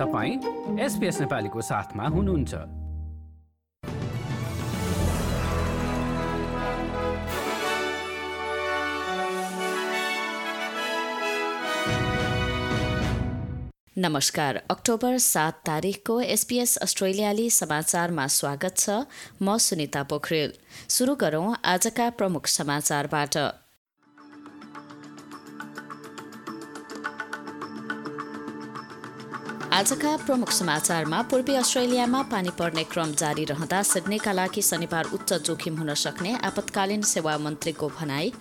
तपाईँ एसपिएस नेपालीको साथमा हुनुहुन्छ। नमस्कार अक्टोबर सात तारिकको एसपीएस अस्ट्रेलियाली समाचारमा स्वागत छ। म सुनिता पोखरेल। सुरु गरौं आजका प्रमुख समाचारबाट। आजका प्रमुख समाचारमा पूर्वी अस्ट्रेलियामा पानी पर्ने क्रम जारी रहँदा सिडनीका लागि शनिबार उच्च जोखिम हुन सक्ने आपतकालीन सेवा मन्त्रीको भनाई।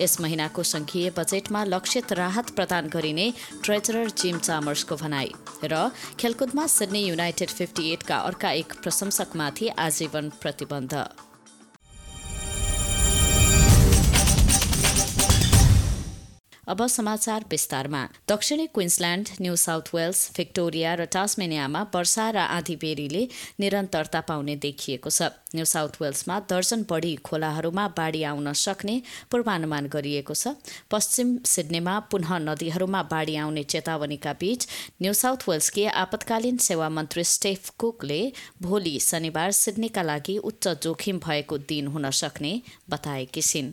यस महिनाको संघीय बजेटमा लक्षित राहत प्रदान गरिने ट्रेजरर जिम चामर्सको भनाई र खेलकुदमा सिडनी युनाइटेड फिफ्टी एटका अर्का एक प्रशंसकमाथि आजीवन प्रतिबन्ध। अब समाचार विस्तारमा। दक्षिणी Queensland New South Wales Victoria र टास्मेनियामा वर्षा र आँधी बेरीले निरन्तरता पाउने देखिएको छ। न्यू साउथ वेल्समा दर्जन बढी खोलाहरूमा बाढी आउन सक्ने पूर्वानुमान गरिएको छ। पश्चिम सिडनीमा पुनः नदीहरूमा बाढी आउने चेतावनीका बीच न्यू साउथ वेल्सकी आपतकालीन सेवा मन्त्री स्टेफ कुकले भोलि शनिबार सिडनीका लागि उच्च जोखिम भएको दिन हुन सक्ने बताएकी छिन्।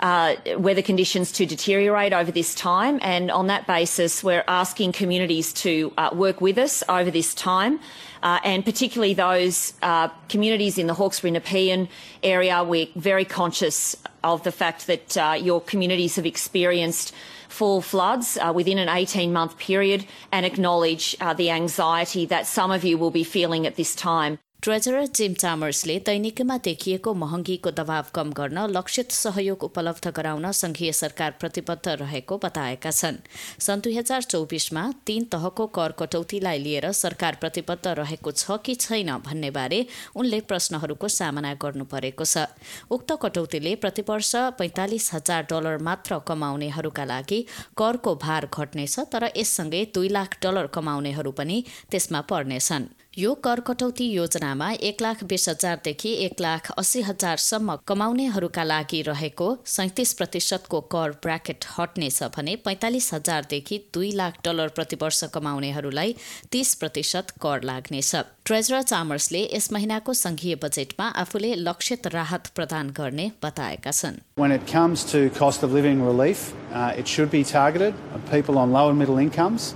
Uh, weather conditions to deteriorate over this time. And on that basis, we're asking communities to uh, work with us over this time. Uh, and particularly those uh, communities in the Hawkesbury Nepean area, we're very conscious of the fact that uh, your communities have experienced full floods uh, within an 18 month period and acknowledge the anxiety that some of you will be feeling at this time. Treasurer Jim चामर्सले दैनिकीमा देखिएको महँगीको दबाव कम गर्न लक्षित सहयोग उपलब्ध गराउन संघीय सरकार प्रतिबद्ध रहेको बताएका छन्। सन् दुई हजार चौबिसमा तीन तहको कर कटौतीलाई लिएर सरकार प्रतिबद्ध रहेको छ कि छैन भन्ने बारे उनले प्रश्नहरूको सामना गर्नु परेको छ। उक्त कटौतीले प्रतिवर्ष पैंतालिस हजार डलर मात्र कमाउनेहरूका लागि करको भार घट्नेछ तर यससँगै दुई लाख डलर कमाउनेहरू पनि त्यसमा पर्नेछन्। यो कर कटौती योजनामा एक लाख बिस हजारदेखि एक लाख अस्सी हजारसम्म कमाउनेहरूका लागि रहेको सैतिस प्रतिशतको कर ब्राकेट हट्नेछ भने पैंतालिस हजारदेखि दुई लाख डलर प्रतिवर्ष कमाउनेहरूलाई तीस प्रतिशत कर लाग्नेछ ट्रेजरर चामर्सले यस महिनाको संघीय बजेटमा आफूले लक्षित राहत प्रदान गर्ने बताएका छन् When it comes to cost of living relief, uh, it should be targeted on people on low and middle incomes.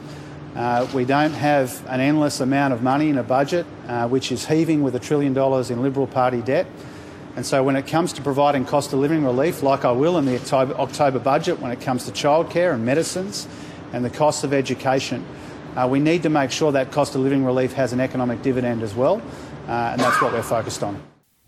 Uh, we don't have an endless amount of money in a budget, uh, which is heaving with a trillion dollars in Liberal Party debt. And so, when it comes to providing cost of living relief, like I will in the October, October budget, when it comes to childcare and medicines and the cost of education, uh, we need to make sure that cost of living relief has an economic dividend as well. Uh, and that's what we're focused on.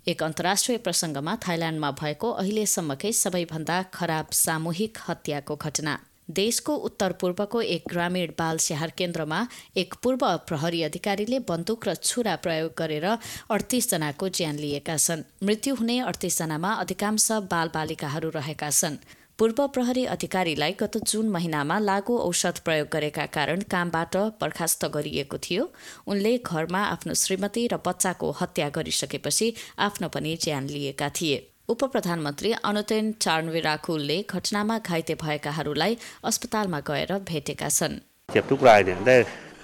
एक अन्तर्राष्ट्रिय प्रसङ्गमा थाइल्याण्डमा भएको अहिलेसम्मकै सबैभन्दा खराब सामूहिक हत्याको घटना देशको उत्तर पूर्वको एक ग्रामीण बाल स्याहार केन्द्रमा एक पूर्व प्रहरी अधिकारीले बन्दुक र छुरा प्रयोग गरेर अडतिसजनाको ज्यान लिएका छन्। मृत्यु हुने अडतिसजनामा अधिकांश बालबालिकाहरू रहेका छन्। पूर्व प्रहरी अधिकारीलाई गत जुन महिनामा लागू औषध प्रयोग गरेका कारण कामबाट बर्खास्त गरिएको थियो। उनले घरमा आफ्नो श्रीमती र बच्चाको हत्या गरिसकेपछि आफ्नो पनि ज्यान लिएका थिए। उप प्रधानमन्त्री अनुतेन चार्नविराकुलले घटनामा घाइते भएकाहरूलाई अस्पतालमा गएर भेटेका छन्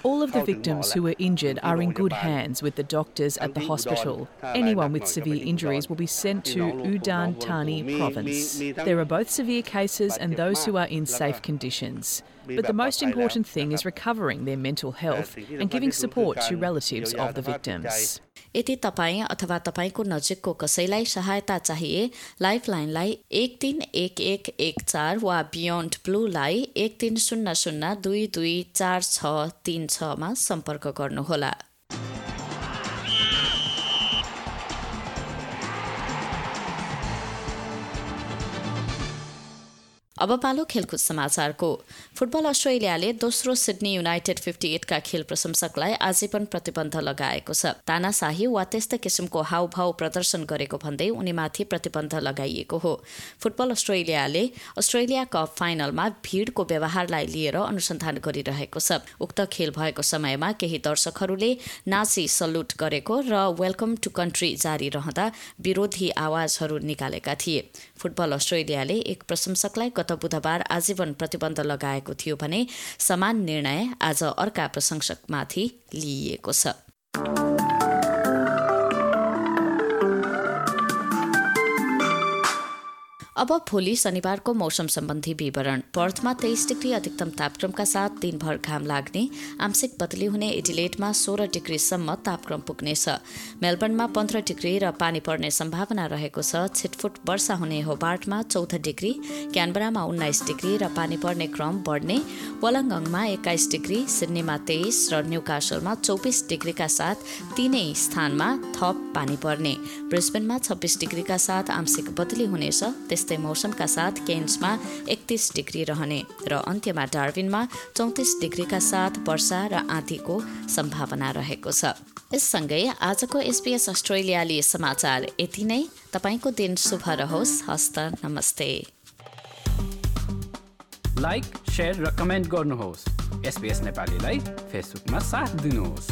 All of the victims who were injured are in good hands with the doctors at the hospital. Anyone with severe injuries will be sent to Udan Thani province. There are both severe cases and those who are in safe conditions. But the most important thing is recovering their mental health and giving support to relatives of the victims. यदि तपाईँ अथवा तपाईँको नजिकको कसैलाई सहायता चाहिए लाइफलाइनलाई एक तिन एक एक एक चार वा बियोन्ड ब्लूलाई एक तिन शून्य शून्य दुई दुई चार छ तिन छमा सम्पर्क गर्नुहोला अब पालो खेलकुद समाचारको फुटबल अस्ट्रेलियाले दोस्रो सिडनी युनाइटेड फिफ्टी एटका खेल प्रशंसकलाई आजीवन प्रतिबन्ध लगाएको छ। तानाशाही वा त्यस्तै किसिमको हाउभाउ प्रदर्शन गरेको भन्दै उनीमाथि प्रतिबन्ध लगाइएको हो। फुटबल अस्ट्रेलियाले अस्ट्रेलिया कप फाइनलमा भीड़को व्यवहारलाई लिएर अनुसन्धान गरिरहेको छ। उक्त खेल भएको समयमा केही दर्शकहरूले नाची सल्युट गरेको र वेलकम टु कन्ट्री जारी रहँदा विरोधी आवाजहरू निकालेका थिए। फुटबल अस्ट्रेलियाले एक प्रशंसकलाई गत बुधबार आजीवन प्रतिबन्ध लगाएको थियो भने समान निर्णय आज अर्का प्रशंसकमाथि लिइएको छ। अब भोलि शनिबारको मौसम सम्बन्धी विवरण। पर्थमा तेइस डिग्री अधिकतम तापक्रमका साथ दिनभर घाम लाग्ने आंशिक बदली हुने एडिलेटमा सोह्र डिग्रीसम्म तापक्रम पुग्नेछ। मेलबर्नमा पन्ध्र डिग्री र पानी पर्ने सम्भावना रहेको छ। छिटफुट वर्षा हुने होबार्टमा चौध डिग्री क्यानबरामा उन्नाइस डिग्री र पानी पर्ने क्रम बढ्ने वलङ्गङमा एक्काइस डिग्री सिडनीमा तेइस र न्युकासलमा चौबिस डिग्रीका साथ तीनै स्थानमा थप पानी पर्ने। ब्रिस्बेनमा छब्बिस डिग्रीका साथ आंशिक बदली हुनेछ त्यस्तै मौसमका साथ केन्समा एकतिस डिग्री रहने र अन्त्यमा डार्विनमा चौतिस डिग्रीका साथ वर्षा र आँधीको सम्भावना रहेको छ। यससँगै आजको एसपिएस अस्ट्रेलियाली समाचार यति नै। तपाईँको दिन शुभ रहोस्। हस्त नमस्ते। लाइक र कमेन्ट गर्नुहोस्। एसपिएस नेपालीलाई फेसबुकमा साथ दिनुहोस्।